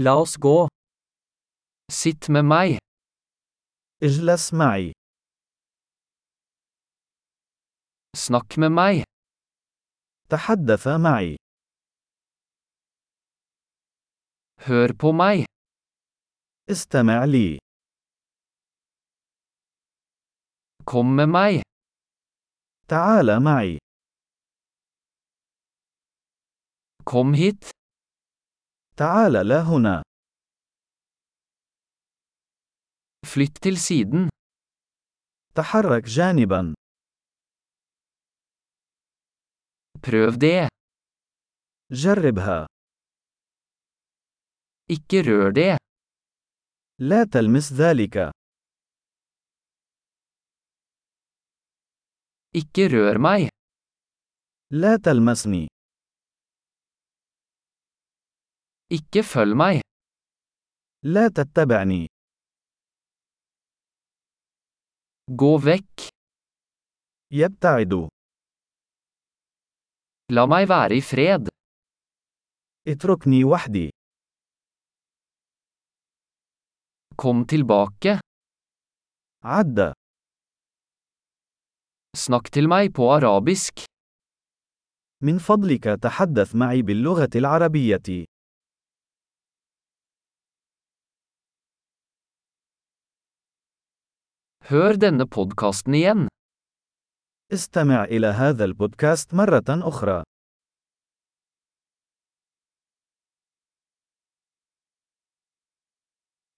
La oss gå. Sitt med meg. اجلس معي. Snakk med meg. تحدث معي. Hør på meg. استمع لي. Kom med meg. تعال معي. Kom hit. تعال لا هنا. Flytt til siden. تحرك جانبا. Prøv det. جربها. Ikke rør det. لا تلمس ذلك. Ikke rør meg. لا تلمسني. Ikke følg meg. لا تتبعني. Gå vekk. يبتعد. La meg være i fred. اتركني وحدي. Kom tilbake. عد. Snakk til meg på arabisk. من فضلك تحدث معي باللغة العربية. Hør denne podkasten igjen. استمع إلى هذا البودكاست مرة أخرى.